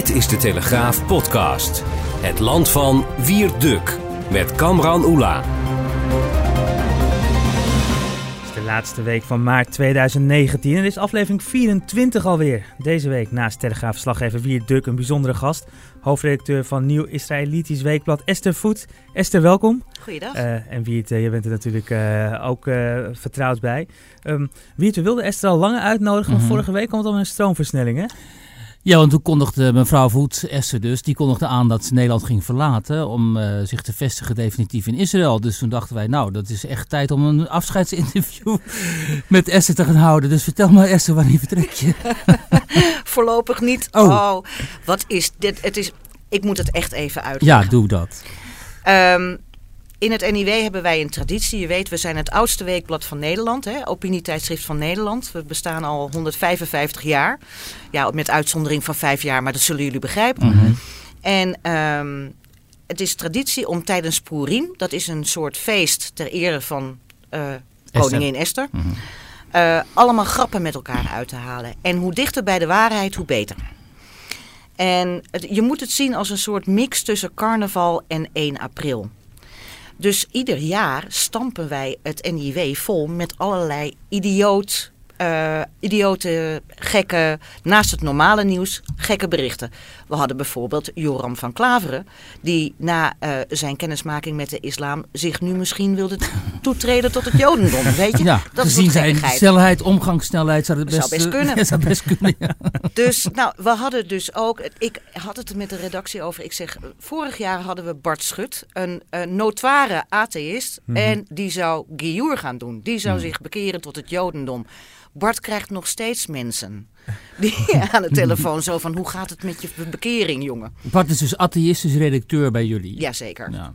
Dit is de Telegraaf podcast. Het land van Wierduk met Kamran Oela. Het is de laatste week van maart 2019 en dit is aflevering 24 alweer. Deze week naast Telegraaf-slaggever Wierduk een bijzondere gast. Hoofdredacteur van Nieuw Israëlitisch Weekblad Esther Voet. Esther, welkom. Goeiedag. Uh, en Wiert, uh, je bent er natuurlijk uh, ook vertrouwd bij. Um, Wiert, we wilden Esther al langer uitnodigen, maar mm -hmm. vorige week kwam het om een stroomversnelling, hè? Ja, want toen kondigde mevrouw Voet, Esther dus, die kondigde aan dat ze Nederland ging verlaten om uh, zich te vestigen definitief in Israël. Dus toen dachten wij, nou, dat is echt tijd om een afscheidsinterview met Esther te gaan houden. Dus vertel maar Esther, wanneer vertrek je? Voorlopig niet. Oh. oh. wat is dit? Het is, ik moet het echt even uitleggen. Ja, doe dat. Um, in het NIW hebben wij een traditie. Je weet, we zijn het oudste weekblad van Nederland. Hè, opinietijdschrift van Nederland. We bestaan al 155 jaar. Ja, met uitzondering van vijf jaar, maar dat zullen jullie begrijpen. Mm -hmm. En um, het is traditie om tijdens Purim, dat is een soort feest ter ere van uh, koningin Esther... Mm -hmm. uh, allemaal grappen met elkaar uit te halen. En hoe dichter bij de waarheid, hoe beter. En het, je moet het zien als een soort mix tussen carnaval en 1 april. Dus ieder jaar stampen wij het NIW vol met allerlei idioot, uh, idiote, gekke, naast het normale nieuws, gekke berichten. We hadden bijvoorbeeld Joram van Klaveren, die na uh, zijn kennismaking met de islam zich nu misschien wilde toetreden tot het jodendom. Weet je? Ja, dat gezien zijn snelheid, omgangssnelheid zou het best, zou best kunnen. Ja, zou best kunnen ja. Dus nou, we hadden dus ook, ik had het met de redactie over, ik zeg, vorig jaar hadden we Bart Schut, een, een notoire atheïst, mm -hmm. en die zou Giour gaan doen. Die zou mm. zich bekeren tot het jodendom. Bart krijgt nog steeds mensen die aan de telefoon zo van hoe gaat het met je bekering, jongen? Bart is dus atheïstisch redacteur bij jullie. Jazeker. Ja.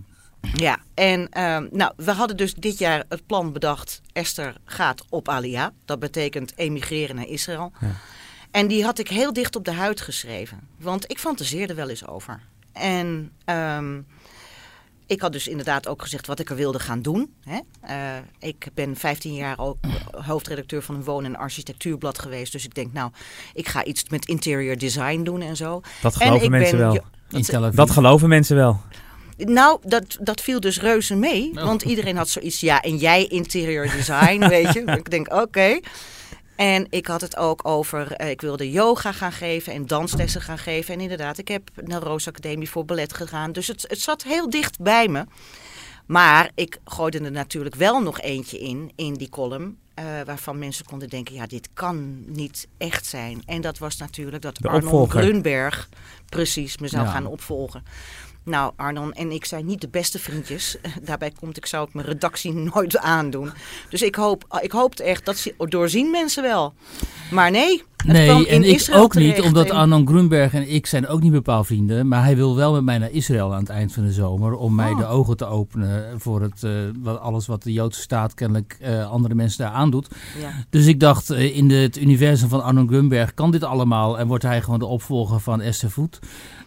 Ja, en uh, nou, we hadden dus dit jaar het plan bedacht. Esther gaat op Alia. Dat betekent emigreren naar Israël. Ja. En die had ik heel dicht op de huid geschreven. Want ik fantaseerde wel eens over. En um, ik had dus inderdaad ook gezegd wat ik er wilde gaan doen. Hè. Uh, ik ben 15 jaar ook hoofdredacteur van een woon- en architectuurblad geweest. Dus ik denk, nou, ik ga iets met interior design doen en zo. Dat geloven en mensen ben, wel. Dat, dat geloven mensen wel. Nou, dat, dat viel dus reuze mee. Oh. Want iedereen had zoiets, ja, en jij interior design, weet je. Ik denk, oké. Okay. En ik had het ook over, uh, ik wilde yoga gaan geven en danslessen gaan geven. En inderdaad, ik heb naar Roos Academie voor ballet gegaan. Dus het, het zat heel dicht bij me. Maar ik gooide er natuurlijk wel nog eentje in, in die column. Uh, waarvan mensen konden denken, ja, dit kan niet echt zijn. En dat was natuurlijk dat Arnold Grunberg precies me zou ja. gaan opvolgen. Nou, Arnon en ik zijn niet de beste vriendjes. Daarbij komt, ik zou ook mijn redactie nooit aandoen. Dus ik, hoop, ik hoopte echt, dat doorzien mensen wel. Maar nee, Nee, en ik ook niet, omdat Arnon Grunberg en ik zijn ook niet bepaald vrienden. Maar hij wil wel met mij naar Israël aan het eind van de zomer. Om mij oh. de ogen te openen voor het, uh, wat, alles wat de Joodse staat kennelijk uh, andere mensen daar aandoet. Ja. Dus ik dacht, uh, in de, het universum van Arnon Grunberg kan dit allemaal. En wordt hij gewoon de opvolger van Esther Voet.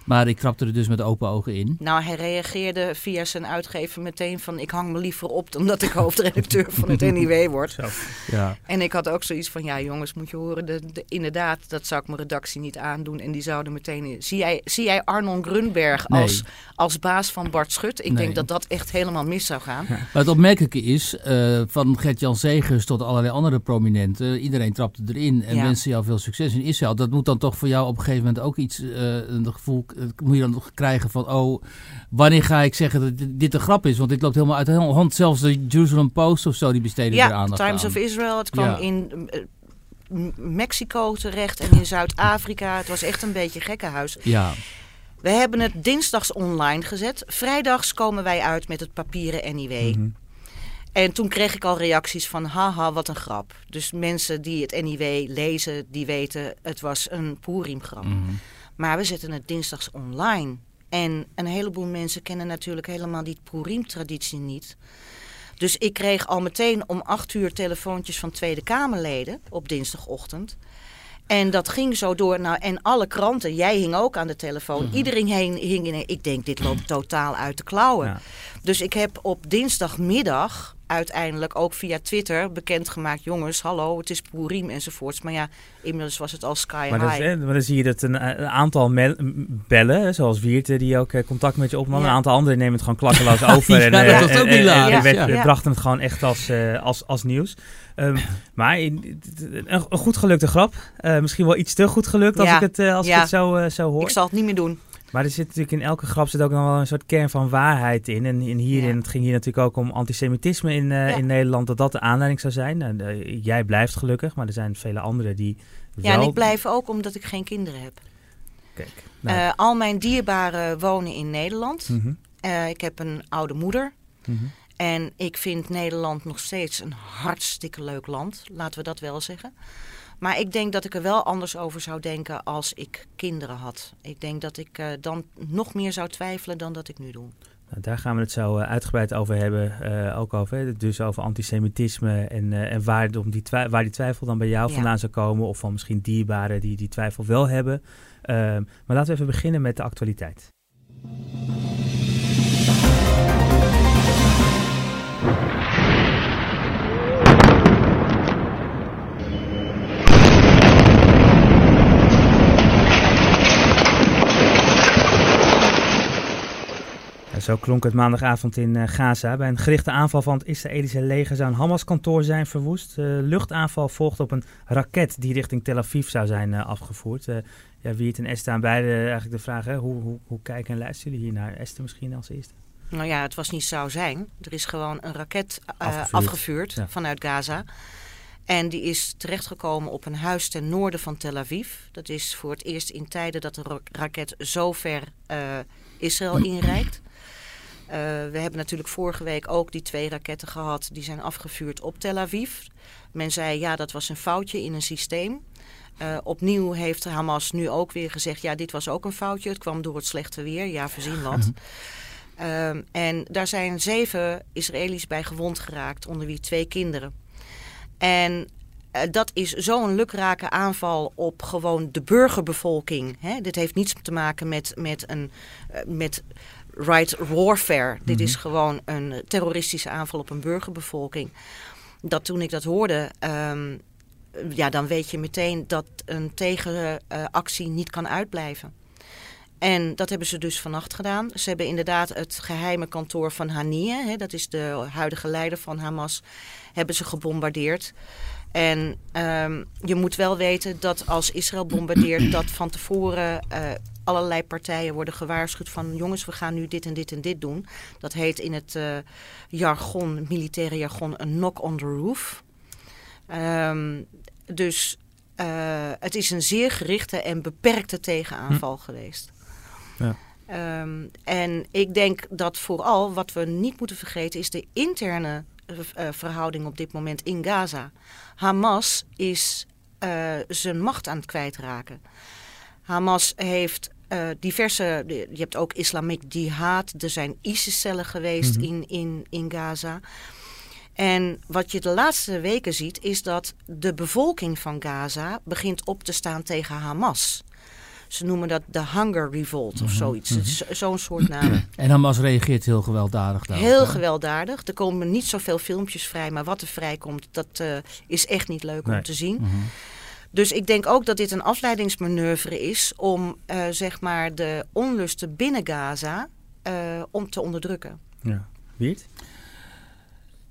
Maar ik trapte er dus met open ogen in. Nou, hij reageerde via zijn uitgever meteen van... ik hang me liever op dan dat ik hoofdredacteur van het NIW word. Zo. Ja. En ik had ook zoiets van... ja jongens, moet je horen, de, de, inderdaad, dat zou ik mijn redactie niet aandoen. En die zouden meteen... Zie jij, zie jij Arnon Grunberg nee. als, als baas van Bart Schut? Ik nee. denk dat dat echt helemaal mis zou gaan. Ja. Maar het opmerkelijke is, uh, van Gert-Jan Zegers tot allerlei andere prominenten... iedereen trapte erin en ja. wenste jou veel succes in Israël. Dat moet dan toch voor jou op een gegeven moment ook iets... Uh, een gevoel moet je dan nog krijgen van, oh, wanneer ga ik zeggen dat dit een grap is? Want dit loopt helemaal uit de hand. Zelfs de Jerusalem Post of zo, die besteden ja, er aandacht Times aan. of Israel, het kwam ja. in Mexico terecht en in Zuid-Afrika. Het was echt een beetje gekkenhuis. Ja. We hebben het dinsdags online gezet. Vrijdags komen wij uit met het papieren NIW. Mm -hmm. En toen kreeg ik al reacties van haha, wat een grap. Dus mensen die het NIW lezen, die weten het was een Purim-grap. Mm -hmm. Maar we zetten het dinsdags online. En een heleboel mensen kennen natuurlijk helemaal die Purim-traditie niet. Dus ik kreeg al meteen om acht uur telefoontjes van Tweede Kamerleden op dinsdagochtend. En dat ging zo door. Nou, en alle kranten, jij hing ook aan de telefoon. Mm -hmm. Iedereen hing, hing in. Ik denk, dit loopt totaal uit de klauwen. Ja. Dus ik heb op dinsdagmiddag uiteindelijk ook via Twitter bekendgemaakt... jongens, hallo, het is Purim enzovoorts. Maar ja, inmiddels was het al sky maar high. maar dan zie je dat een, aantal bellen, zoals Wierte, die ook contact met je opnam... een aantal anderen nemen het gewoon klakkeloos over. en, ja, dat was ook hilarisch. En, en, brachten het gewoon echt als, als, als nieuws. Um, maar een, een, goed gelukte grap. Uh, misschien wel iets te goed gelukt als ik het, als ik het zo, zo hoor. Ik zal het niet meer doen. Maar er zit natuurlijk in elke grap zit ook nog wel een soort kern van waarheid in. En in hierin, het ging hier natuurlijk ook om antisemitisme in, ja. in Nederland, dat dat de aanleiding zou zijn. Nou, jij blijft gelukkig, maar er zijn vele anderen die. Ja, en ik blijf ook omdat ik geen kinderen heb. Kijk, nou. al mijn dierbaren wonen in Nederland. Mm -hmm. ik heb een oude moeder. Mm -hmm. En ik vind Nederland nog steeds een hartstikke leuk land. Laten we dat wel zeggen. Maar ik denk dat ik er wel anders over zou denken als ik kinderen had. Ik denk dat ik uh, dan nog meer zou twijfelen dan dat ik nu doe. Nou, daar gaan we het zo uh, uitgebreid over hebben. Uh, ook over, dus over antisemitisme en, en waar, om die waar die twijfel dan bij jou ja. vandaan zou komen. Of van misschien dierbaren die die twijfel wel hebben. Ehm, maar laten we even beginnen met de actualiteit. Zo klonk het maandagavond in uh, Gaza. Bij een gerichte aanval van het Israëlische leger zou een Hamas-kantoor zijn verwoest. Uh, luchtaanval volgt op een raket die richting Tel Aviv zou zijn uh, afgevoerd. ja, Wiert en Esther aan beide eigenlijk de vraag, hè, hoe, hoe, hoe kijken en luisteren jullie hier naar? Esther misschien als eerste. Nou ja, het was niet zou zijn. Er is gewoon een raket afgevuurd, afgevuurd ja. vanuit Gaza. En die is terechtgekomen op een huis ten noorden van Tel Aviv. Dat is voor het eerst in tijden dat de raket zo ver Israël inreikt. Uh, we hebben natuurlijk vorige week ook die twee raketten gehad. Die zijn afgevuurd op Tel Aviv. Men zei ja, dat was een foutje in een systeem. Uh, opnieuw heeft Hamas nu ook weer gezegd: ja, dit was ook een foutje. Het kwam door het slechte weer. Ja, verzin wat. uh, en daar zijn zeven Israëli's bij gewond geraakt, onder wie twee kinderen. En uh, dat is zo'n lukrake aanval op gewoon de burgerbevolking. Hè? Dit heeft niets te maken met, met, een, met right warfare. Mm -hmm. Dit is mhm. gewoon een terroristische aanval op een burgerbevolking. Dat toen ik dat hoorde, um, ja, dan weet je meteen dat een tegenactie niet kan uitblijven. En dat hebben ze dus vannacht gedaan. Ze hebben inderdaad het geheime kantoor van Haniyeh, dat is de huidige leider van Hamas, hebben ze gebombardeerd. En um, je moet wel weten dat als Israël bombardeert, dat van tevoren uh, allerlei partijen worden gewaarschuwd van jongens, we gaan nu dit en dit en dit doen. Dat heet in het uh, jargon, militaire jargon, een knock on the roof. Um, dus uh, het is een zeer gerichte en beperkte tegenaanval hm. geweest. Ja. Um, en ik denk dat vooral wat we niet moeten vergeten is de interne uh, verhouding op dit moment in Gaza. Hamas is uh, zijn macht aan het kwijtraken. Hamas heeft uh, diverse, je hebt ook Islamic Jihad, er zijn ISIS-cellen geweest mm -hmm. in, in, in Gaza. En wat je de laatste weken ziet, is dat de bevolking van Gaza begint op te staan tegen Hamas. Ze noemen dat de Hunger Revolt of zoiets. Mm -hmm. Zo'n soort naam. En Hamas reageert heel gewelddadig daarop. Heel gewelddadig. Er komen niet zoveel filmpjes vrij, maar wat er vrijkomt, dat uh, is echt niet leuk nee. om te zien. Mm -hmm. Dus ik denk ook dat dit een afleidingsmanoeuvre is om uh, zeg maar de onlusten binnen Gaza uh, om te onderdrukken. Ja. Wiert?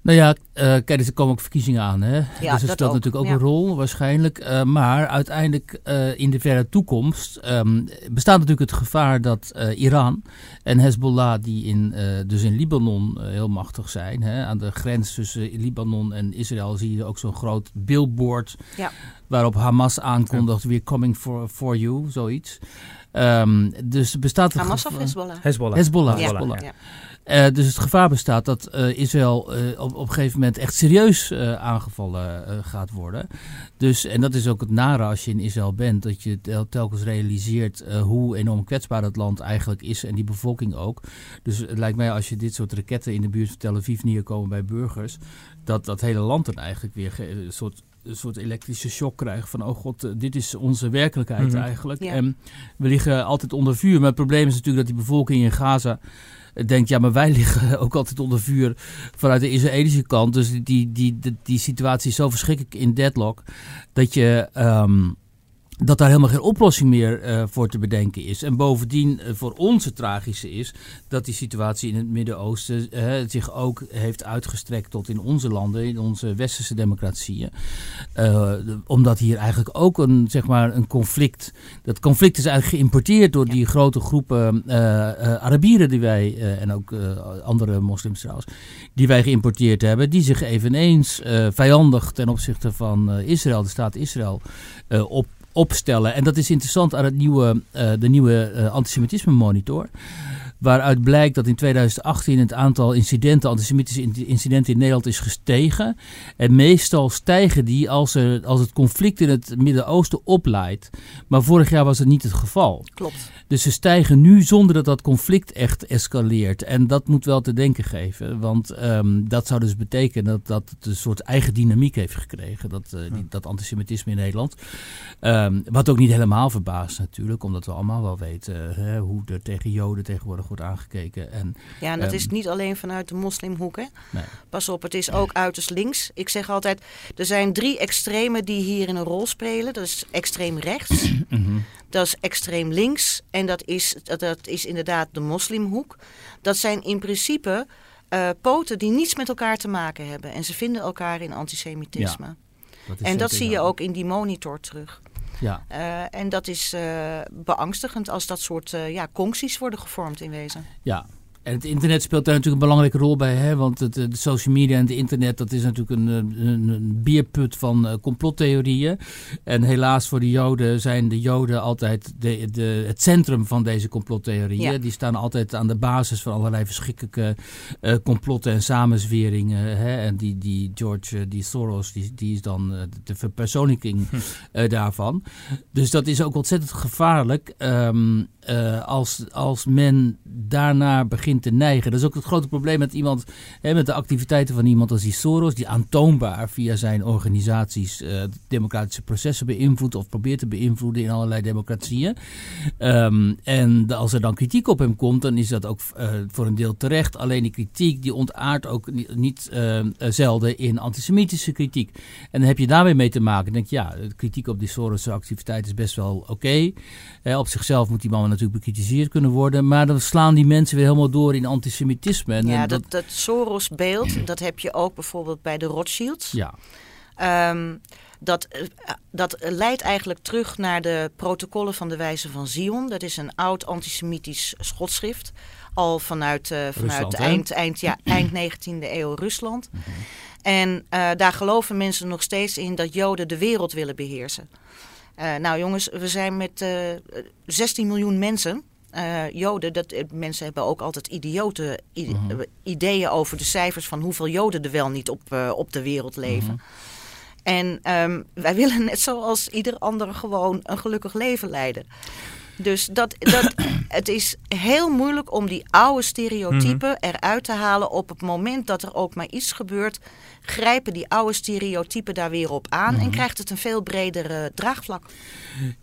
Nou ja, uh, kijk, er komen ook verkiezingen aan. Hè? Ja, dus dat speelt ook. natuurlijk ook ja. een rol waarschijnlijk. Uh, maar uiteindelijk uh, in de verre toekomst um, bestaat natuurlijk het gevaar dat Iran en Hezbollah, die in, dus in Libanon heel machtig zijn, hè, aan de grens tussen Libanon en Israël zie je ook zo'n groot billboard ja. waarop Hamas aankondigt, we're coming for, for you, zoiets. Um, dus bestaat Hamas of Hezbollah? Hezbollah. Hezbollah. Hezbollah. Ja. Uh, dus het gevaar bestaat dat uh, Israël uh, op, op een gegeven moment echt serieus aangevallen gaat worden. Dus, en dat is ook het nare als je in Israël bent, dat je tel telkens realiseert hoe enorm kwetsbaar dat land eigenlijk is en die bevolking ook. Dus het lijkt mij als je dit soort raketten in de buurt van Tel Aviv neerkomen bij burgers, dat dat hele land dan eigenlijk weer een soort een soort elektrische shock krijgen van, oh god, dit is onze werkelijkheid mhm. eigenlijk. En we liggen altijd onder vuur. Maar het probleem is natuurlijk dat die bevolking in Gaza denkt, ja, maar wij liggen ook altijd onder vuur vanuit de Israëlische kant. Dus die, die, die, die, situatie is zo verschrikkelijk in deadlock dat je... Ehm, dat daar helemaal geen oplossing meer uh, voor te bedenken is. En bovendien uh, voor ons het tragische is dat die situatie in het Midden-Oosten uh, zich ook heeft uitgestrekt tot in onze landen, in onze westerse democratieën. De, omdat hier eigenlijk ook een, zeg maar, een conflict, dat conflict is eigenlijk geïmporteerd door die grote groepen Arabieren die wij, en ook andere moslims trouwens, die wij geïmporteerd hebben, die zich eveneens vijandig ten opzichte van Israël, de staat Israël, op opstellen. En dat is interessant aan het nieuwe, uh, de nieuwe uh, antisemitisme monitor. Waaruit blijkt dat in 2018 het aantal incidenten, antisemitische incidenten in Nederland is gestegen. En meestal stijgen die als, er, als het conflict in het Midden-Oosten opleidt. Maar vorig jaar was het niet het geval. Klopt. Dus ze stijgen nu zonder dat dat conflict echt escaleert. En dat moet wel te denken geven. Want ehm, dat zou dus betekenen dat, dat het een soort eigen dynamiek heeft gekregen. Dat, uh, die, dat antisemitisme in Nederland. Um, wat ook niet helemaal verbaast natuurlijk. Omdat we allemaal wel weten hè, hoe er tegen Joden tegenwoordig wordt aangekeken. En, ja, en dat is ehm, niet alleen vanuit de moslimhoek. Hè? Nee. Pas op, het is ook uiterst links. Ik zeg altijd, er zijn drie extremen die hier een rol spelen. Dat is extreem rechts. Mhm. Dat is extreem links en dat is, dat, dat is inderdaad de moslimhoek. Dat zijn in principe uh, poten die niets met elkaar te maken hebben. En ze vinden elkaar in antisemitisme. Ja, dat en dat zie je ook in die monitor terug. Ja. Uh, en dat is uh, beangstigend als dat soort uh, ja, concties worden gevormd in wezen. Ja, en het internet speelt daar natuurlijk een belangrijke rol bij. Hè? Want het, de social media en het internet, dat is natuurlijk een, een, een bierput van uh, complottheorieën. En helaas voor de Joden zijn de Joden altijd de, de, het centrum van deze complottheorieën. Die staan altijd aan de basis van allerlei verschrikkelijke uh, complotten en samenzweringen. Hè? En die, die George, uh, die Soros, die, die is dan de verpersoonlijking hm. daarvan. Dus dat is ook ontzettend gevaarlijk. Um, uh, als, als men daarna begint te neigen. Dat is ook het grote probleem met iemand, hè, met de activiteiten van iemand als die Soros, die aantoonbaar via zijn organisaties uh, democratische processen beïnvloedt of probeert te beïnvloeden in allerlei democratieën. Um, en als er dan kritiek op hem komt, dan is dat ook uh, voor een deel terecht. Alleen die kritiek die ontaart ook niet, zelden in antisemitische kritiek. En dan heb je daarmee mee te maken. Denk je, ja, kritiek op die Soros activiteit is best wel oké. Op zichzelf moet die man natuurlijk bekritiseerd kunnen worden. Maar dan slaan die mensen weer helemaal door in antisemitisme. En ja, dat, dat Soros-beeld, dat heb je ook bijvoorbeeld bij de Rothschilds. Ja. Um, dat, eh, dat leidt eigenlijk terug naar de protocollen van de Wijze van Zion. Dat is een oud antisemitisch schotschrift. Al vanuit, uh, vanuit eind, eind, ja, eind 19e eeuw Rusland. Mhm. En uh, daar geloven mensen nog steeds in dat Joden de wereld willen beheersen. Uh, nou jongens, we zijn met uh, eh, 16 miljoen mensen. Uh, Joden, dat, mensen hebben ook altijd idiote mhm. ideeën over de cijfers van hoeveel Joden er wel niet op, op de wereld leven. Mhm. En um, wij willen net zoals ieder ander gewoon een gelukkig leven leiden. Dus dat, dat, het is heel moeilijk om die oude stereotypen mhm. eruit te halen op het moment dat er ook maar iets gebeurt grijpen die oude stereotypen daar weer op aan en mhm. krijgt het een veel breder draagvlak.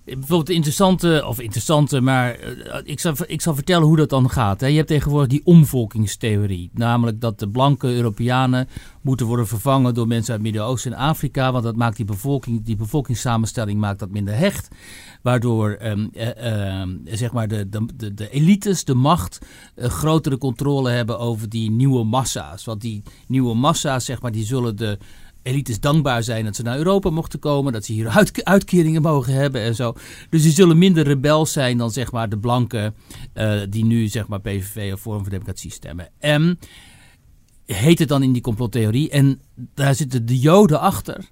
Bijvoorbeeld interessante, of interessante, maar uh, ik, zal, ik zal vertellen hoe dat dan gaat. Hè. Je hebt tegenwoordig die omvolkingstheorie, namelijk dat de blanke Europeanen moeten worden vervangen door mensen uit Midden-Oosten en Afrika, want dat maakt die bevolking, die bevolkingssamenstelling maakt dat minder hecht. Waardoor um, uh, zeg maar de, de, de, elites, de macht, uh, grotere controle hebben over die nieuwe massa's. Want die nieuwe massa's, zeg maar, die zullen de elites dankbaar zijn dat ze naar Europa mochten komen, dat ze hier uit, uitkeringen mogen hebben en zo. Dus die zullen minder rebels zijn dan zeg maar de blanken uh, die nu zeg maar PVV of Forum voor Democratie stemmen. En heet het dan in die complottheorie en daar zitten de Joden achter.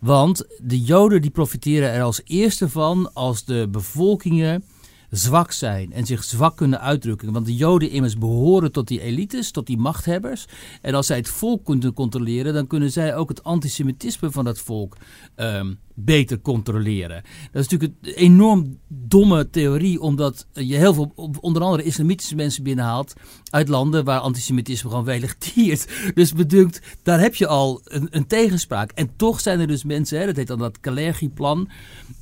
Want de Joden die profiteren er als eerste van als de bevolkingen zwak zijn en zich zwak kunnen uitdrukken. Want de Joden immers behoren tot die elites, tot die machthebbers. En als zij het volk kunnen controleren, dan kunnen zij ook het antisemitisme van dat volk um, beter controleren. Dat is natuurlijk een enorm domme theorie, omdat je heel veel, onder andere islamitische mensen binnenhaalt uit landen waar antisemitisme gewoon welig tiert. Dus bedunkt, daar heb je al een, een tegenspraak. En toch zijn er dus mensen, hè, dat heet dan dat Kalergi-plan,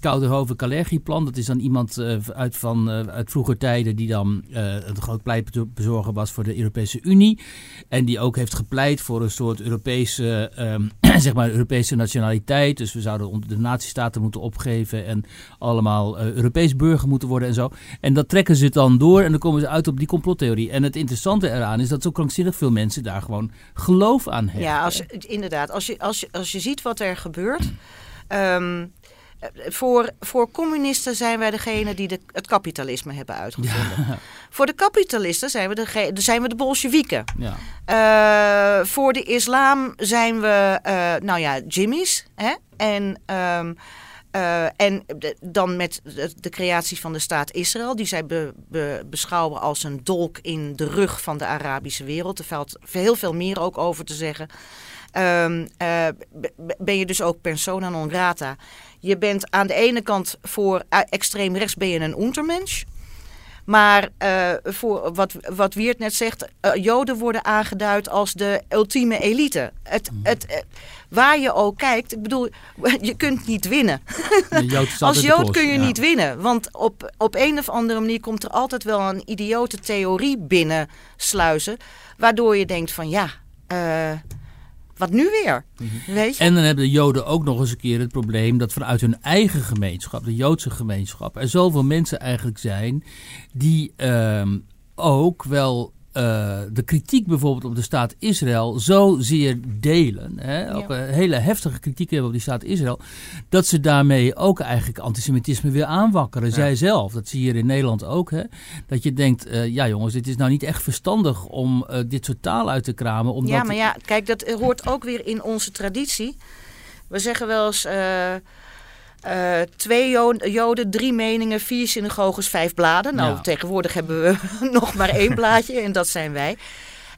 Kouderhoven Kalergi-plan. Dat is dan iemand uh, uit, van, uh, uit vroeger tijden die dan uh, een groot pleitbezorger was voor de Europese Unie. En die ook heeft gepleit voor een soort Europese, um, zeg maar Europese nationaliteit. Dus we zouden de natiestaten moeten opgeven en allemaal Europees burger moeten worden en zo. En dat trekken ze dan door en dan komen ze uit op die complottheorie. En het interessante eraan is dat zo krankzinnig veel mensen daar gewoon geloof aan hebben. Ja, als, inderdaad. Als je, als, je, als je ziet wat er gebeurt. Um, voor, voor communisten zijn wij degene die de, het kapitalisme hebben uitgevonden. Ja. Voor de kapitalisten zijn we de, zijn we de Bolsjewieken. Ja. Uh, voor de islam zijn we, uh, nou ja, Jimmy's. Hè? En, um, uh, en de, dan met de, de, creatie van de staat Israël, die zij be, be, beschouwen als een dolk in de rug van de Arabische wereld. Er valt heel veel meer ook over te zeggen. Um, ben je dus ook persona non grata. Je bent aan de ene kant voor extreem rechts ben je een untermensch. Maar uh, voor wat, wat Wiert net zegt, uh, Joden worden aangeduid als de ultieme elite. Het, mm. het, uh, waar je ook kijkt, ik bedoel, je kunt niet winnen. als Jood kun je ja. niet winnen. Want op, op een of andere manier komt er altijd wel een idiote theorie binnen sluizen. Waardoor je denkt van ja, wat nu weer? Mhm. Weet je? En dan hebben de Joden ook nog eens een keer het probleem dat vanuit hun eigen gemeenschap, de Joodse gemeenschap, er zoveel mensen eigenlijk zijn die uh, ook wel uh, de kritiek bijvoorbeeld op de staat Israël zozeer delen, hè, ook een hele heftige kritiek hebben op die staat Israël, dat ze daarmee ook eigenlijk antisemitisme weer aanwakkeren. Ja. Zij zelf, dat zie je hier in Nederland ook, hè, dat je denkt, uh, ja jongens, dit is nou niet echt verstandig om dit soort taal uit te kramen. Omdat ja, maar ja, kijk, dat hoort ook weer in onze traditie. We zeggen wel eens uh, twee joden, drie meningen, vier synagoges, vijf bladen. Nou, ja. tegenwoordig hebben we nog maar één blaadje en dat zijn wij.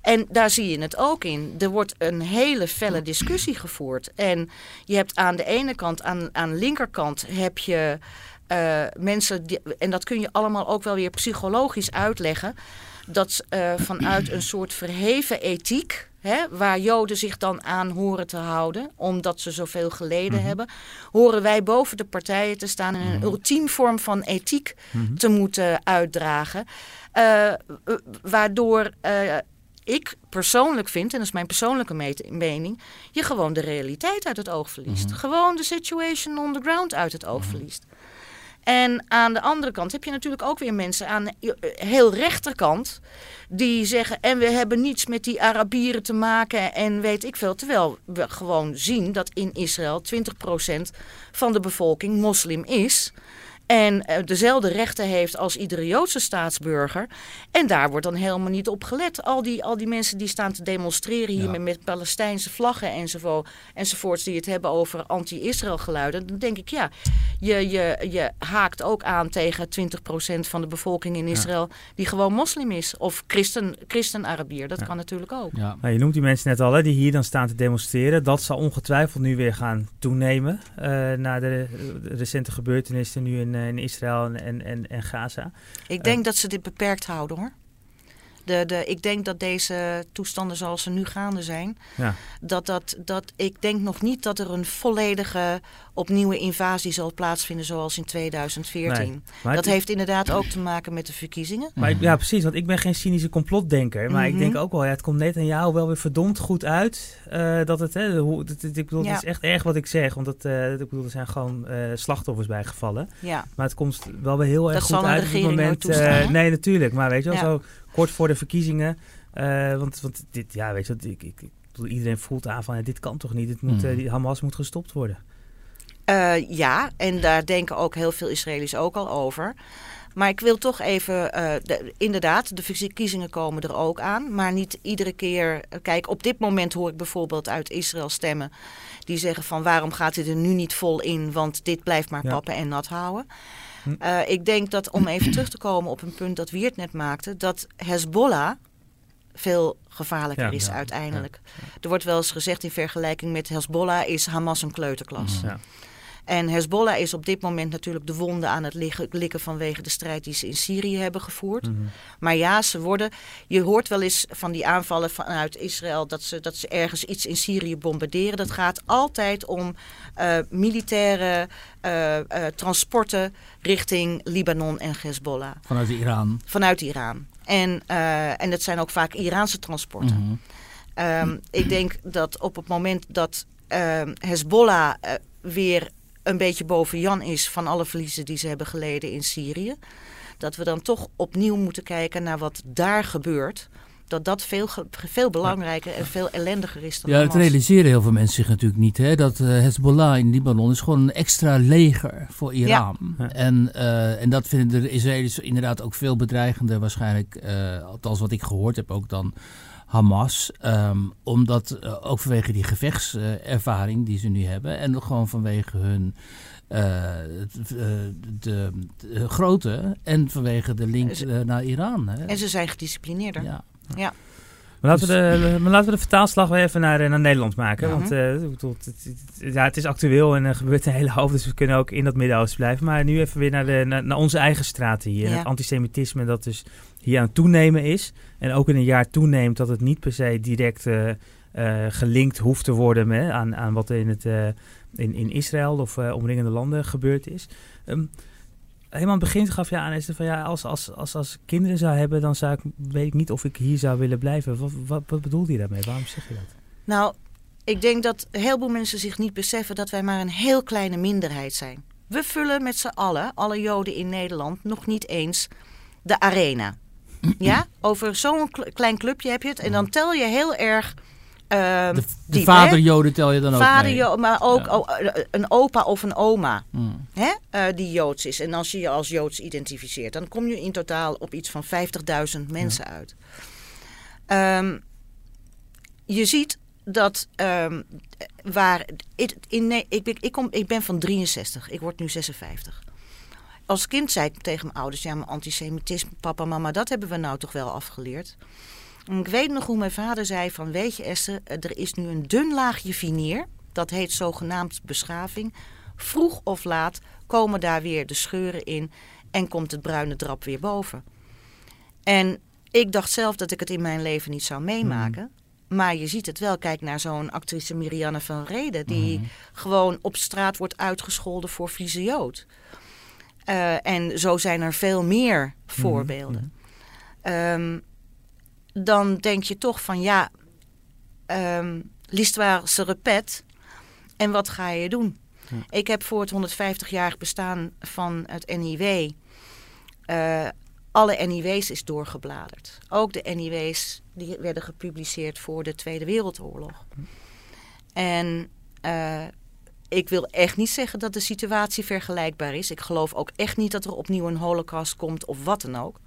En daar zie je het ook in. Er wordt een hele felle discussie gevoerd. En je hebt aan de ene kant, aan, aan de linkerkant, heb je uh, mensen, die, en dat kun je allemaal ook wel weer psychologisch uitleggen, dat uh, vanuit een soort verheven ethiek hè, waar Joden zich dan aan horen te houden, omdat ze zoveel geleden mm -hmm. hebben, horen wij boven de partijen te staan en een mm -hmm. ultiem vorm van ethiek mm -hmm. te moeten uitdragen. Uh, waardoor uh, ik persoonlijk vind, en dat is mijn persoonlijke mening, je gewoon de realiteit uit het oog verliest. Gewoon de situation on the ground uit het oog verliest. En aan de andere kant heb je natuurlijk ook weer mensen aan de heel rechterkant die zeggen en we hebben niets met die Arabieren te maken en weet ik veel. Terwijl we gewoon zien dat in Israël 20% van de bevolking moslim is en uh, dezelfde rechten heeft als iedere Joodse staatsburger. En daar wordt dan helemaal niet op gelet. Al die, al die mensen die staan te demonstreren hier ja. met, met, Palestijnse vlaggen enzovoort, enzovoorts, die het hebben over anti-Israël geluiden. Dan denk ik, ja, je, je, je haakt ook aan tegen 20% van de bevolking in Israël ja. die gewoon moslim is. Of christen, christen-Arabier, dat ja. kan natuurlijk ook. Ja. Nou, je noemt die mensen net al, hè, die hier dan staan te demonstreren. Dat zal ongetwijfeld nu weer gaan toenemen uh, na de, de recente gebeurtenissen nu in in Israël en, en, en Gaza. Ik denk uh, dat ze dit beperkt houden hoor. De, de, ik denk dat deze toestanden zoals ze nu gaande zijn, ja. dat, dat, dat ik denk nog niet dat er een volledige opnieuwe invasie zal plaatsvinden zoals in 2014. Nee, dat heeft inderdaad ook te maken met de verkiezingen. Maar ik, ja, precies, want ik ben geen cynische complotdenker. Maar mm -hmm. ik denk ook wel, ja, het komt net aan jou wel weer verdomd goed uit. Uh, dat het, hè, hoe, dat, ik bedoel, ja. het is echt erg wat ik zeg. Want dat, uh, ik bedoel, er zijn gewoon uh, slachtoffers bijgevallen. Ja. Maar het komt wel weer heel erg dat goed uit op het moment. nee, natuurlijk. Maar weet je wel, zo kort voor de verkiezingen. Uh, want, want dit, ja, weet je wat, ik, ik, ik, iedereen voelt aan van, dit kan toch niet? Dit moet, mm. uh, die Hamas moet gestopt worden. Uh, ja, en daar denken ook heel veel Israëli's ook al over. Maar ik wil toch even, de, inderdaad, de verkiezingen komen er ook aan. Maar niet iedere keer. Kijk, op dit moment hoor ik bijvoorbeeld uit Israël stemmen. die zeggen van waarom gaat dit er nu niet vol in? Want dit blijft maar pappen ja. en nat houden. Uh, ik denk dat om even terug te komen op een punt dat Wiert net maakte, dat Hezbollah veel gevaarlijker ja, is ja, uiteindelijk. Ja, er wordt wel eens gezegd in vergelijking met Hezbollah is Hamas een kleuterklas. En Hezbollah is op dit moment natuurlijk de wonden aan het likken vanwege de strijd die ze in Syrië hebben gevoerd. Mhm. Maar ja, ze worden. Je hoort wel eens van die aanvallen vanuit Israël dat ze, dat ze ergens iets in Syrië bombarderen. Dat gaat altijd om uh, militaire uh, uh, transporten richting Libanon en Hezbollah. Vanuit Iran. Vanuit Iran. En, en dat zijn ook vaak Iraanse transporten. Mm -hmm. ik denk dat op het moment dat uh, Hezbollah weer een beetje boven Jan is van alle verliezen die ze hebben geleden in Syrië. Dat we dan toch opnieuw moeten kijken naar wat daar gebeurt. Dat dat veel, veel belangrijker en veel ellendiger is dan Ja, het realiseren heel veel mensen zich natuurlijk niet. Hè? Dat uh, Hezbollah in Libanon is gewoon een extra leger voor Iran. Ja. En, uh, en dat vinden de Israëli's inderdaad ook veel bedreigender waarschijnlijk. Uh, althans wat ik gehoord heb ook dan Hamas. Um, omdat uh, ook vanwege die gevechtservaring die ze nu hebben. En gewoon vanwege hun uh, de, de, de, grootte. En vanwege de link naar Iran. Hè. En ze zijn gedisciplineerder. Ja. Ja. Maar laten, we de, maar laten we de vertaalslag weer even naar, naar Nederland maken. Ja. Want uh, het, ja, het is actueel en er gebeurt een hele hoop. Dus we kunnen ook in dat Midden-Oosten blijven. Maar nu even weer naar, de, naar, naar onze eigen straten hier. Ja. Het antisemitisme dat dus hier aan het toenemen is. En ook in een jaar toeneemt dat het niet per se direct uh, uh, gelinkt hoeft te worden met, aan, aan wat er in, het, uh, in, in Israël of omringende landen gebeurd is. Um, helemaal aan het begin gaf je aan is van ja, als, als, als, als kinderen zou hebben, dan zou ik, weet ik niet of ik hier zou willen blijven. Wat, wat, wat je daarmee? Waarom zeg je dat? Nou, ik denk dat een heleboel mensen zich niet beseffen dat wij maar een heel kleine minderheid zijn. We vullen met z'n allen, alle Joden in Nederland, nog niet eens de arena. Ja, over zo'n klein clubje heb je het. En dan tel je heel erg. Uh, de, de vaderjoden tel je dan ook vader mee. maar ook ja. oh, een opa of een oma mm. hè, uh, die Joods is. En als je je als Joods identificeert, dan kom je in totaal op iets van 50.000 mensen ja. uit. Um, je ziet dat um, waar. Ik, in, ik, ben, ik, kom, ik ben van 63, ik word nu 56 als kind zei ik tegen mijn ouders: ja, maar antisemitisme, papa, mama, dat hebben we nou toch wel afgeleerd. En ik weet nog hoe mijn vader zei: van weet je, Esther, er is nu een dun laagje vineer. Dat heet zogenaamd beschaving. Vroeg of laat komen daar weer de scheuren in en komt het bruine drap weer boven. En ik dacht zelf dat ik het in mijn leven niet zou meemaken. Mm. Maar je ziet het wel. Kijk naar zo'n actrice Marianne van Reden. Die mm. gewoon op straat wordt uitgescholden voor vieze Jood. Uh, en zo zijn er veel meer voorbeelden. Mm-hmm. Um, dan denk je toch van ja, um, l'histoire se répète. En wat ga je doen? Ja. Ik heb voor het 150-jarig bestaan van het NIW... Uh, alle NIW's is doorgebladerd. Ook de NIW's die werden gepubliceerd voor de Tweede Wereldoorlog. En uh, ik wil echt niet zeggen dat de situatie vergelijkbaar is. Ik geloof ook echt niet dat er opnieuw een holocaust komt of wat dan ook.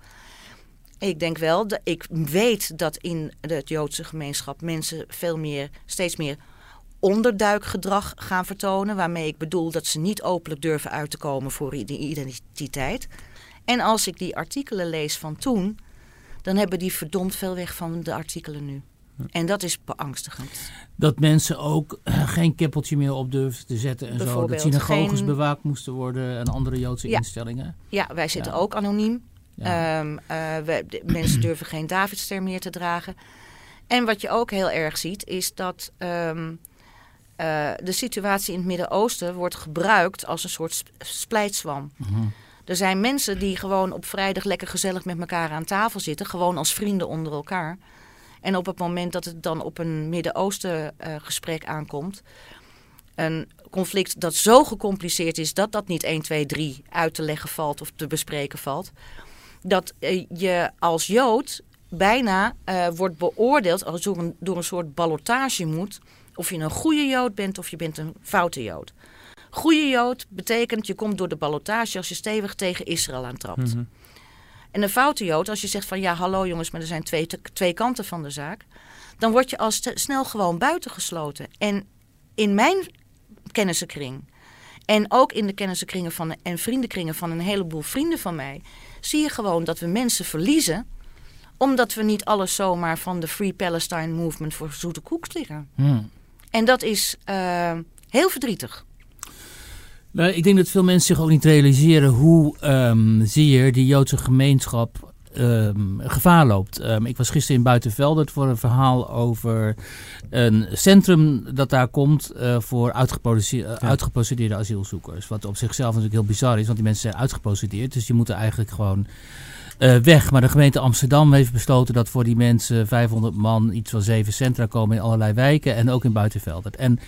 Ik denk wel, dat ik weet dat in de Joodse gemeenschap mensen veel meer, steeds meer onderduikgedrag gaan vertonen. Waarmee ik bedoel dat ze niet openlijk durven uit te komen voor die identiteit. En als ik die artikelen lees van toen, dan hebben die verdomd veel weg van de artikelen nu. En dat is beangstigend. Dat mensen ook geen keppeltje meer op durfden te zetten en zo. Dat synagoges geen... bewaakt moesten worden en andere Joodse ja. instellingen. Ja, wij zitten ja. ook anoniem. Ja. Um, uh, we, de, mensen durven geen Davidster meer te dragen. En wat je ook heel erg ziet, is dat um, uh, de situatie in het Midden-Oosten wordt gebruikt als een soort sp splijtswam. Mm -hmm. Er zijn mensen die gewoon op vrijdag lekker gezellig met elkaar aan tafel zitten, gewoon als vrienden onder elkaar. En op het moment dat het dan op een Midden-Oosten uh, gesprek aankomt, een conflict dat zo gecompliceerd is dat dat niet 1, 2, 3 uit te leggen valt of te bespreken valt, dat uh, je als Jood bijna uh, wordt beoordeeld als door een, door een soort ballotage moet. Of je een goede Jood bent of je bent een foute Jood. Goede Jood betekent je komt door de ballotage als je stevig tegen Israël aantrapt. Mm -hmm. En een foute Jood, als je zegt van ja, hallo jongens, maar er zijn twee, twee kanten van de zaak. Dan word je al snel gewoon buitengesloten. En in mijn kennissenkring en ook in de kennissenkringen van, en vriendenkringen van een heleboel vrienden van mij, zie je gewoon dat we mensen verliezen omdat we niet alles zomaar van de Free Palestine Movement voor zoete koek liggen. Hmm. En dat is uh, heel verdrietig. Nou, ik denk dat veel mensen zich ook niet realiseren hoe um, zeer die Joodse gemeenschap um, gevaar loopt. Um, ik was gisteren in Buitenveldert voor een verhaal over een centrum dat daar komt uh, voor uitgeprocedeerde, ja. uitgeprocedeerde asielzoekers. Wat op zichzelf natuurlijk heel bizar is, want die mensen zijn uitgeprocedeerd. Dus die moeten eigenlijk gewoon uh, weg. Maar de gemeente Amsterdam heeft besloten dat voor die mensen 500 man iets van zeven centra komen in allerlei wijken en ook in Buitenveldert. En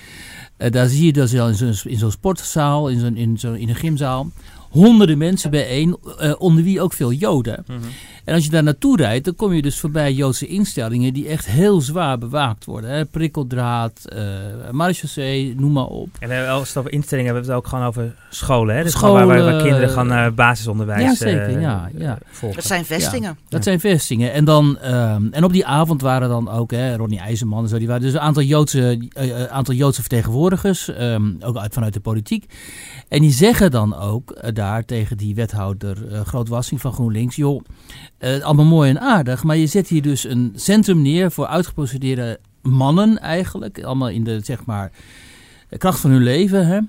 uh, daar zie je dus in zo'n zo sportzaal, in, zo'n in, zo in een gymzaal, honderden mensen bijeen, uh, onder wie ook veel Joden. -hmm. En als je daar naartoe rijdt, dan kom je dus voorbij Joodse instellingen die echt heel zwaar bewaakt worden. Hè? Prikkeldraad, uh, marechaussee, noem maar op. En als het over instellingen hebben we het ook gewoon over scholen. Hè? Dus scholen, waar, waar, kinderen gaan uh, basisonderwijs ja, zeker, ja, ja. volgen. Dat zijn vestingen. Ja, dat zijn vestingen. En, dan, um, en op die avond waren dan ook hè, Ronnie IJzerman en zo. Die waren dus een aantal Joodse, uh, aantal Joodse vertegenwoordigers, um, ook uit, vanuit de politiek. En die zeggen dan ook daar tegen die wethouder Grootwassing van GroenLinks... joh, uh, allemaal mooi en aardig, maar je zet hier dus een centrum neer voor uitgeprocedeerde mannen eigenlijk. Allemaal in de, zeg maar, kracht van hun leven. Hè?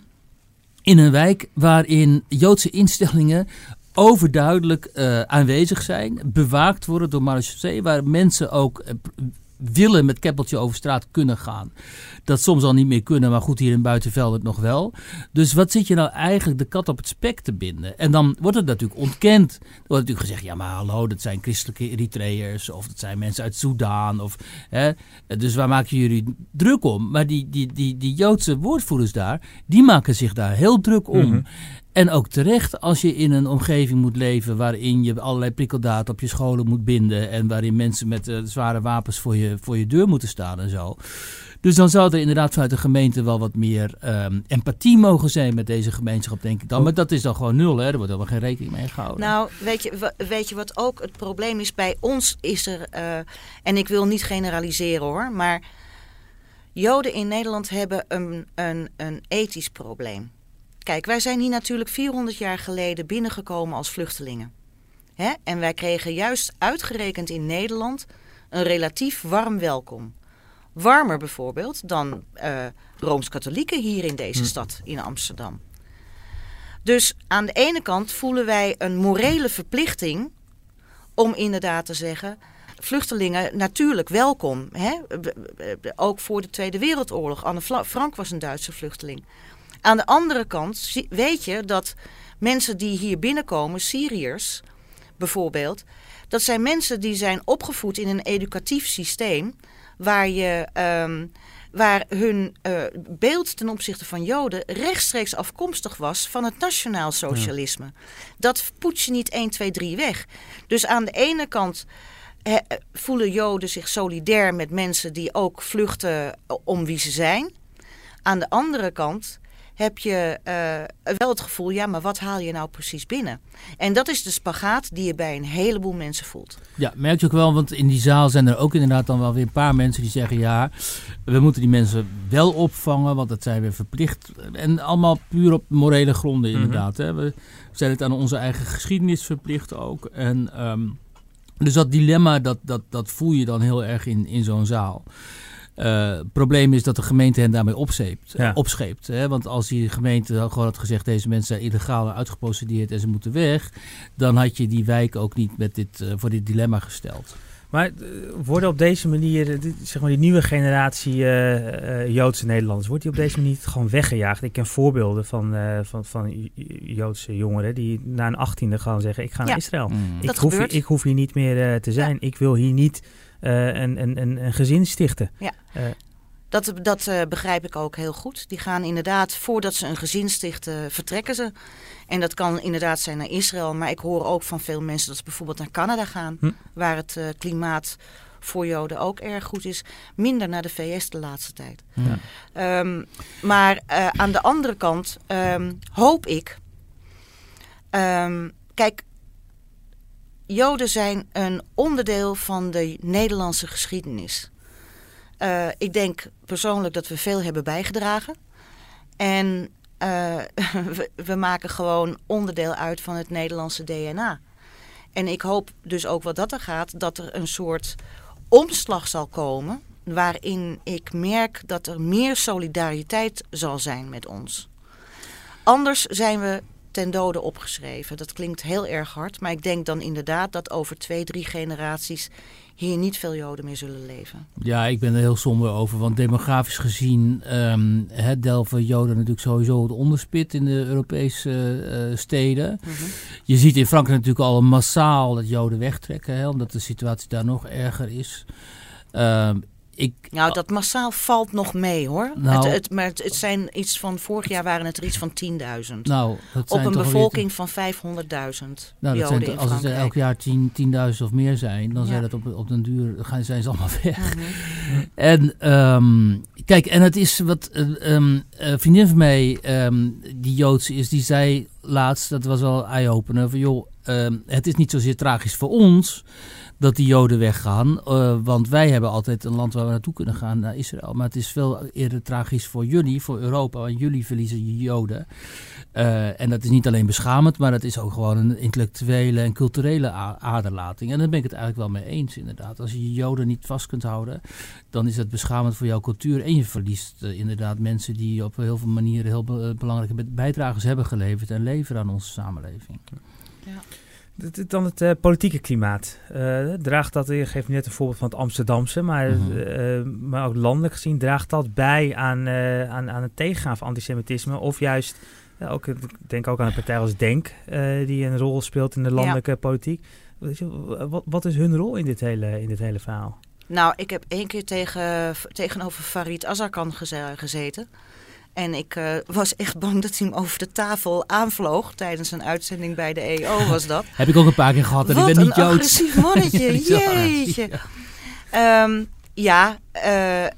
In een wijk waarin Joodse instellingen overduidelijk uh, aanwezig zijn. Bewaakt worden door marechaussee. Waar mensen ook uh, willen met keppeltje over straat kunnen gaan. Dat soms al niet meer kunnen, maar goed, hier in Buitenveld het nog wel. Dus wat zit je nou eigenlijk de kat op het spek te binden? En dan wordt het natuurlijk ontkend. Er wordt natuurlijk gezegd, ja maar hallo, dat zijn christelijke Eritreërs. Of dat zijn mensen uit Soudaan. Of, hè, dus waar maken jullie druk om? Maar die, die, die, die Joodse woordvoerders daar, die maken zich daar heel druk om. Mm -hmm. En ook terecht als je in een omgeving moet leven waarin je allerlei prikkeldaad op je scholen moet binden. En waarin mensen met uh, zware wapens voor je, voor je deur moeten staan en zo. Dus dan zou er inderdaad vanuit de gemeente wel wat meer um, empathie mogen zijn met deze gemeenschap, denk ik dan. Maar dat is dan gewoon nul, hè? Er wordt helemaal geen rekening mee gehouden. Nou, weet je, weet je wat ook het probleem is? Bij ons is er, uh, en ik wil niet generaliseren hoor, maar Joden in Nederland hebben een, een, een ethisch probleem. Kijk, wij zijn hier natuurlijk 400 jaar geleden binnengekomen als vluchtelingen. Hè? En wij kregen juist uitgerekend in Nederland een relatief warm welkom. Warmer bijvoorbeeld dan uh, Rooms-Katholieken hier in deze hm. stad, in Amsterdam. Dus aan de ene kant voelen wij een morele verplichting om inderdaad te zeggen: vluchtelingen natuurlijk welkom. Hè? Ook voor de Tweede Wereldoorlog. Anne Frank was een Duitse vluchteling. Aan de andere kant weet je dat mensen die hier binnenkomen, Syriërs bijvoorbeeld, dat zijn mensen die zijn opgevoed in een educatief systeem waar je. Um, waar hun uh, beeld ten opzichte van Joden rechtstreeks afkomstig was van het nationaal socialisme. Ja. Dat poets je niet 1, 2, 3 weg. Dus aan de ene kant he, voelen Joden zich solidair met mensen die ook vluchten om wie ze zijn. Aan de andere kant heb je uh, wel het gevoel, ja, maar wat haal je nou precies binnen? En dat is de spagaat die je bij een heleboel mensen voelt. Ja, merk je ook wel, want in die zaal zijn er ook inderdaad dan wel weer een paar mensen die zeggen, ja, we moeten die mensen wel opvangen, want dat zijn we verplicht. En allemaal puur op morele gronden mhm. inderdaad. Mm -hmm. hè. We zijn het aan onze eigen geschiedenis verplicht ook. En um, dus dat dilemma, dat, dat, dat voel je dan heel erg in, in zo'n zaal. Het probleem is dat de gemeente hen daarmee opscheept, ja. opscheept. Hè? Want als die gemeente gewoon had gezegd... deze mensen zijn illegaal uitgeprocedeerd en ze moeten weg... dan had je die wijk ook niet met dit, uh, voor dit dilemma gesteld. Maar worden op deze manier, zeg maar die nieuwe generatie Joodse Nederlanders... wordt die op deze manier gewoon weggejaagd? Ik ken voorbeelden van, van, van Joodse jongeren die na een achttiende gewoon zeggen... ik ga naar ja, Israël. Mm. Ik, hoef hier, ik, hoef hier, niet meer te zijn. Ja. Ik wil hier niet... Uh, een, een, een, een gezin stichten. Ja. Uh, dat, dat uh, begrijp ik ook heel goed. Die gaan inderdaad, voordat ze een gezin stichten, vertrekken ze. En dat kan inderdaad zijn naar Israël. Maar ik hoor ook van veel mensen dat ze bijvoorbeeld naar Canada gaan. Hm. Waar het klimaat voor Joden ook erg goed is. Minder naar de VS de laatste tijd. Ja. Um, maar aan de andere kant um, hoop ik... Um, kijk, Joden zijn een onderdeel van de Nederlandse geschiedenis. Uh, ik denk persoonlijk dat we veel hebben bijgedragen. En uh, we, we, maken gewoon onderdeel uit van het Nederlandse DNA. En ik hoop dus ook wat dat er gaat, dat er een soort omslag zal komen. Waarin ik merk dat er meer solidariteit zal zijn met ons. Anders zijn we ten dode opgeschreven. Dat klinkt heel erg hard, maar ik denk dan inderdaad dat over twee, drie generaties hier niet veel Joden meer zullen leven. Ja, ik ben er heel somber over. Want demografisch gezien um, delven Joden natuurlijk sowieso het onderspit in de Europese uh, steden. Mhm. Je ziet in Frankrijk natuurlijk al massaal dat Joden wegtrekken, hè, omdat de situatie daar nog erger is. Uh, ik, nou, dat massaal valt nog mee hoor. Nou, het, het, maar het, het, zijn iets van, vorig jaar waren het er iets van 10.000. Nou, Op een bevolking van 500.000 nou, dat zijn, Als het elk jaar 10.000 10, of meer zijn, dan zijn het op, op den duur, gaan, zijn ze allemaal weg. Mhm. En um, kijk, en het is wat, um, uh, vriendin van mij, um, die Joodse is, die zei laatst, dat was wel eye-opener, van joh, het is niet zozeer tragisch voor ons dat die Joden weggaan. Uh, want wij hebben altijd een land waar we naartoe kunnen gaan, naar Israël. Maar het is veel eerder tragisch voor jullie, voor Europa. Want jullie verliezen je Joden. Uh, en dat is niet alleen beschamend, maar dat is ook gewoon een intellectuele en culturele aderlating. En daar ben ik het eigenlijk wel mee eens, inderdaad. Als je je Joden niet vast kunt houden, dan is het beschamend voor jouw cultuur. En je verliest uh, inderdaad mensen die op heel veel manieren heel be belangrijke bijdragers hebben geleverd en leveren aan onze samenleving. Ja. Dan het uh, politieke klimaat. Uh, draagt dat, je geeft net een voorbeeld van het Amsterdamse, maar, mm -hmm. uh, maar ook landelijk gezien, draagt dat bij aan, aan, aan het tegengaan van antisemitisme? Of juist, ook, ik denk ook aan een partij als Denk, die een rol speelt in de landelijke ja. politiek. Wat, wat is hun rol in dit hele, in dit hele verhaal? Nou, ik heb één keer tegen, tegenover Farid Azarkan gezeten. En ik uh, was echt bang dat hij hem over de tafel aanvloog. Tijdens een uitzending bij de EO was dat. Heb ik ook een paar keer gehad en Wat ik ben niet Joods. een agressief mannetje, jeetje. Ja, um, ja uh, uh,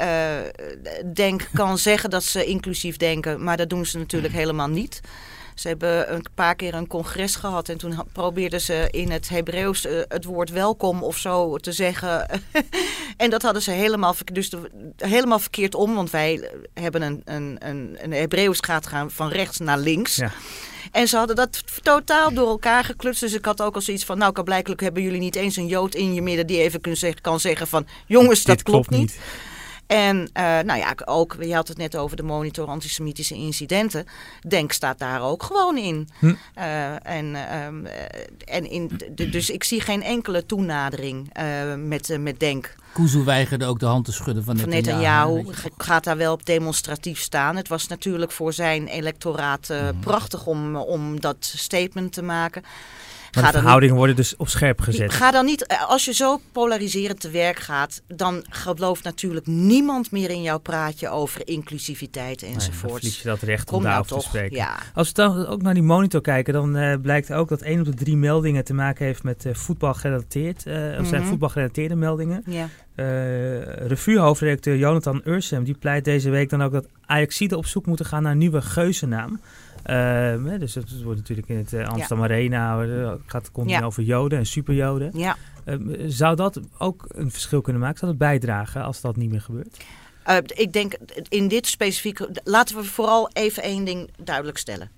Denk kan zeggen dat ze inclusief denken, maar dat doen ze natuurlijk helemaal niet. Ze hebben een paar keer een congres gehad en toen probeerden ze in het Hebreeuws uh, het woord welkom of zo te zeggen. en dat hadden ze helemaal, dus de, helemaal verkeerd om, want wij hebben een, een, een, een Hebreeuws gaat gaan van rechts naar links. Ja. En ze hadden dat totaal door elkaar geklutst. Dus ik had ook al zoiets van, nou, blijkbaar hebben jullie niet eens een Jood in je midden die even kan zeggen van, jongens, dat klopt, klopt, niet. En uh, nou ja, ook, je had het net over de monitor antisemitische incidenten. Denk staat daar ook gewoon in. Hm. Uh, en, uh, en in, dus ik zie geen enkele toenadering met, met Denk. Kuzu weigerde ook de hand te schudden van Netanyahu. Netanyahu gaat daar wel op demonstratief staan. Het was natuurlijk voor zijn electoraat hm. prachtig om, om dat statement te maken. Maar de verhoudingen worden dus op scherp gezet. Ga dan niet, eh, als je zo polariserend te werk gaat, dan gelooft natuurlijk niemand meer in jouw praatje over inclusiviteit enzovoort. Nee, je dat recht om daarover nou te spreken. Ja. Als we dan ook naar die monitor kijken, dan uh, blijkt ook dat één op de drie meldingen te maken heeft met uh, voetbal gerelateerd. Uh, of zijn mhm. voetbalgerelateerde meldingen. Ja. Revue-hoofdredacteur Jonathan Ursem die pleit deze week dan ook dat Ajaxide op zoek moeten gaan naar een nieuwe geuzennaam. Uh, dus het wordt natuurlijk in het uh, Amsterdam ja. Arena, uh, gaat continu ja. over joden en superjoden. Ja. Ehm, zou dat ook een verschil kunnen maken? Zou dat bijdragen als dat niet meer gebeurt? ik denk in dit specifieke, laten we vooral even één ding duidelijk stellen.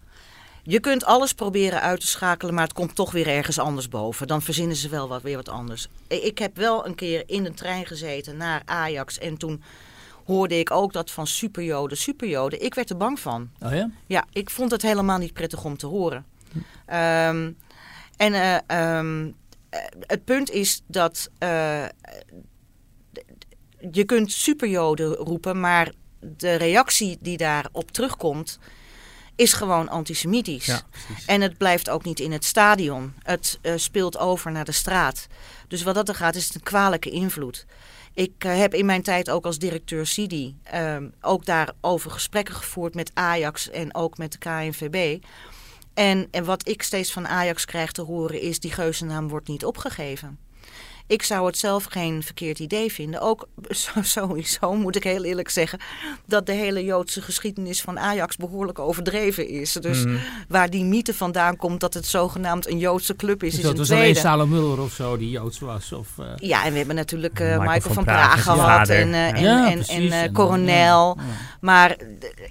Je kunt alles proberen uit te schakelen, maar het komt toch weer ergens anders boven. Dan verzinnen ze wel wat, weer wat anders. Ik heb wel een keer in een trein gezeten naar Ajax en toen hoorde ik ook dat van superjoden, superjoden. Ik werd er bang van. Oh ja? Ja, ik vond het helemaal niet prettig om te horen. Um, en uh, um, het punt is dat uh, je kunt superjoden roepen, maar de reactie die daarop terugkomt is gewoon antisemitisch. Ja, en het blijft ook niet in het stadion. Het uh, speelt over naar de straat. Dus wat dat er gaat, is het een kwalijke invloed. Ik uh, heb in mijn tijd ook als directeur CIDI uh, ook daarover gesprekken gevoerd met Ajax en ook met de KNVB. En, en wat ik steeds van Ajax krijg te horen is, die geuzennaam wordt niet opgegeven. Ik zou het zelf geen verkeerd idee vinden. Ook sowieso moet ik heel eerlijk zeggen dat de hele Joodse geschiedenis van Ajax behoorlijk overdreven is. Dus mhm. waar die mythe vandaan komt dat het zogenaamd een Joodse club is, is, dat een was tweede. alleen Salem Muller of zo die Joods was? Of, uh... Ja, en we hebben natuurlijk uh, Michael, Michael, van Praag gehad en, uh, en, ja, en, en, en Coronel. Ja. Maar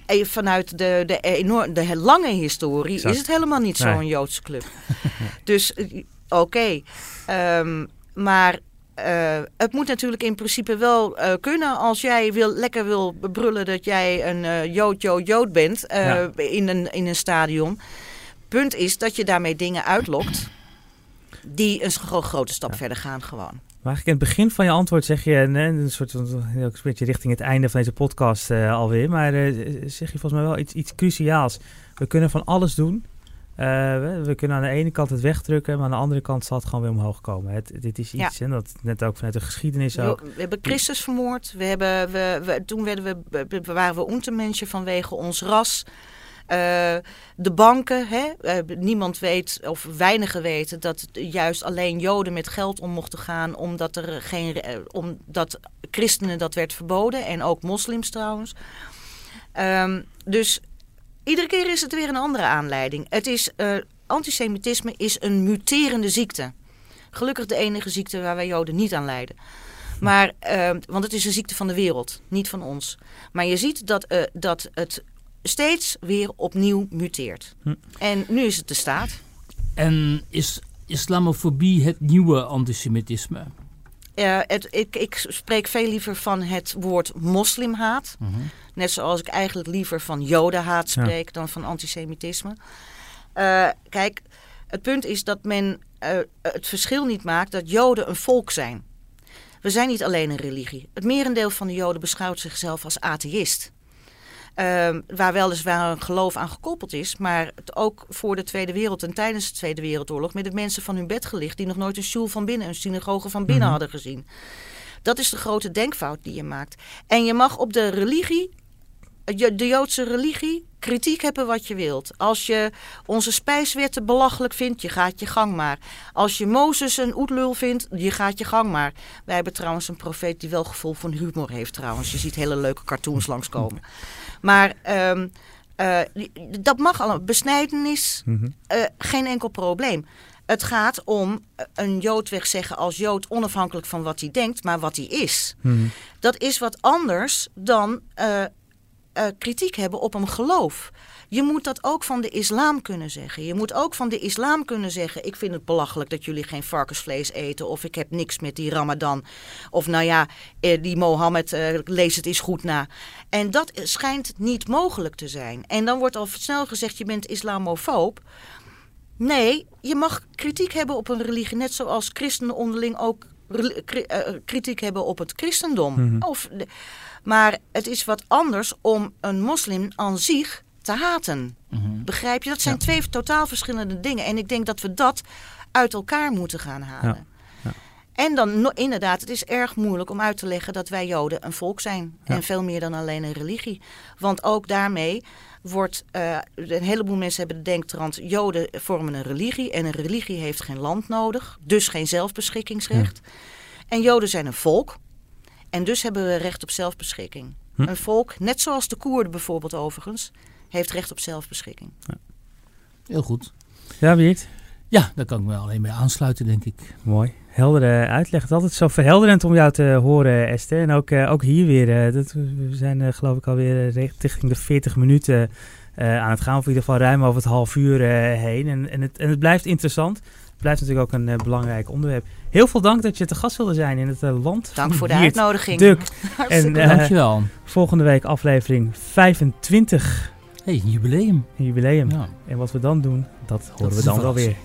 vanuit de, de, enorm, de lange historie exact. is het helemaal niet nee. zo'n Joodse club. dus oké. Okay. Um, maar het moet natuurlijk in principe wel kunnen als jij wil, lekker wil brullen dat jij een Jood, Jood, Jood bent in, een, in een stadion. Punt is dat je daarmee dingen uitlokt die een grote stap verder gaan gewoon. Maar eigenlijk in het begin van je antwoord zeg je, een soort een beetje richting het einde van deze podcast alweer, maar zeg je volgens mij wel iets, iets cruciaals. We kunnen van alles doen. Uh, we, we, kunnen aan de ene kant het wegdrukken, maar aan de andere kant zal het gewoon weer omhoog komen. Het, dit is iets, en dat net ook vanuit de geschiedenis ook. We, hebben Christus vermoord. We hebben, we, we, toen werden we, waren we untermenschen vanwege ons ras. Uh, de banken, hè? Uh, niemand weet of weinigen weten dat juist alleen Joden met geld om mochten gaan, omdat, er geen, uh, omdat christenen dat werd verboden en ook moslims trouwens. Um, dus iedere keer is het weer een andere aanleiding. Het is, antisemitisme is een muterende ziekte. Gelukkig de enige ziekte waar wij Joden niet aan lijden. Maar, ehm, want het is een ziekte van de wereld, niet van ons. Maar je ziet dat, dat het steeds weer opnieuw muteert. Hm. En nu is het de staat. En is islamofobie het nieuwe antisemitisme? Uh, het, ik, ik, spreek veel liever van het woord moslimhaat. Mhm. Net zoals ik eigenlijk liever van jodenhaat spreek dan van antisemitisme. Uh, kijk, het punt is dat men uh, het verschil niet maakt dat joden een volk zijn. We zijn niet alleen een religie. Het merendeel van de joden beschouwt zichzelf als atheïst. Uh, waar weliswaar een geloof aan gekoppeld is, maar het ook voor de Tweede Wereld en tijdens de Tweede Wereldoorlog met de mensen van hun bed gelicht die nog nooit een stoel van binnen, een synagoge van binnen mhm. hadden gezien. Dat is de grote denkfout die je maakt. En je mag op de religie, de Joodse religie, kritiek hebben wat je wilt. Als je onze spijswetten belachelijk vindt, je gaat je gang maar. Als je Mozes een oetlul vindt, je gaat je gang maar. Wij hebben trouwens een profeet die wel gevoel van humor heeft trouwens. Je ziet hele leuke cartoons langskomen. Maar um, uh, dat mag al. Besnijdenis, mm uh, geen enkel probleem. Het gaat om een Jood wegzeggen als Jood onafhankelijk van wat hij denkt, maar wat hij is. Mm Dat is wat anders dan uh, kritiek hebben op een geloof. Je moet dat ook van de islam kunnen zeggen. Je moet ook van de islam kunnen zeggen: Ik vind het belachelijk dat jullie geen varkensvlees eten. Of ik heb niks met die Ramadan. Of nou ja, eh, die Mohammed, uh, lees het eens goed na. En dat schijnt niet mogelijk te zijn. En dan wordt al snel gezegd: Je bent islamofoob. Nee, je mag kritiek hebben op een religie. Net zoals christenen onderling ook eh, kritiek hebben op het christendom. Mhm. of, maar het is wat anders om een moslim aan zich te haten. Mhm. Begrijp je? Dat zijn twee totaal verschillende dingen. En ik denk dat we dat uit elkaar moeten gaan halen. Ja. En dan inderdaad, het is erg moeilijk om uit te leggen dat wij Joden een volk zijn. En veel meer dan alleen een religie. Want ook daarmee wordt, uh, een heleboel mensen hebben de denktrand, Joden vormen een religie en een religie heeft geen land nodig, dus geen zelfbeschikkingsrecht. En Joden zijn een volk en dus hebben we recht op zelfbeschikking. Hm. Een volk, net zoals de Koerden bijvoorbeeld overigens, heeft recht op zelfbeschikking. Ja. Heel goed. Ja, Wiert? Ja, daar kan ik me alleen mee aansluiten, denk ik. Mooi. Heldere uitleg. Het is altijd zo verhelderend om jou te horen, Esther. En ook, uh, ook hier weer. Uh, dat, we zijn uh, geloof ik alweer richting de 40 minuten aan het gaan. Of in ieder geval ruim over het half uur heen. En, en, het, en het blijft interessant. Het blijft natuurlijk ook een belangrijk onderwerp. Heel veel dank dat je te gast wilde zijn in het land. Dank voor de uitnodiging. Duk. en, Dankjewel. Volgende week aflevering 25 hey, een jubileum. Een jubileum. Ja. En wat we dan doen, dat horen we dan wel weer.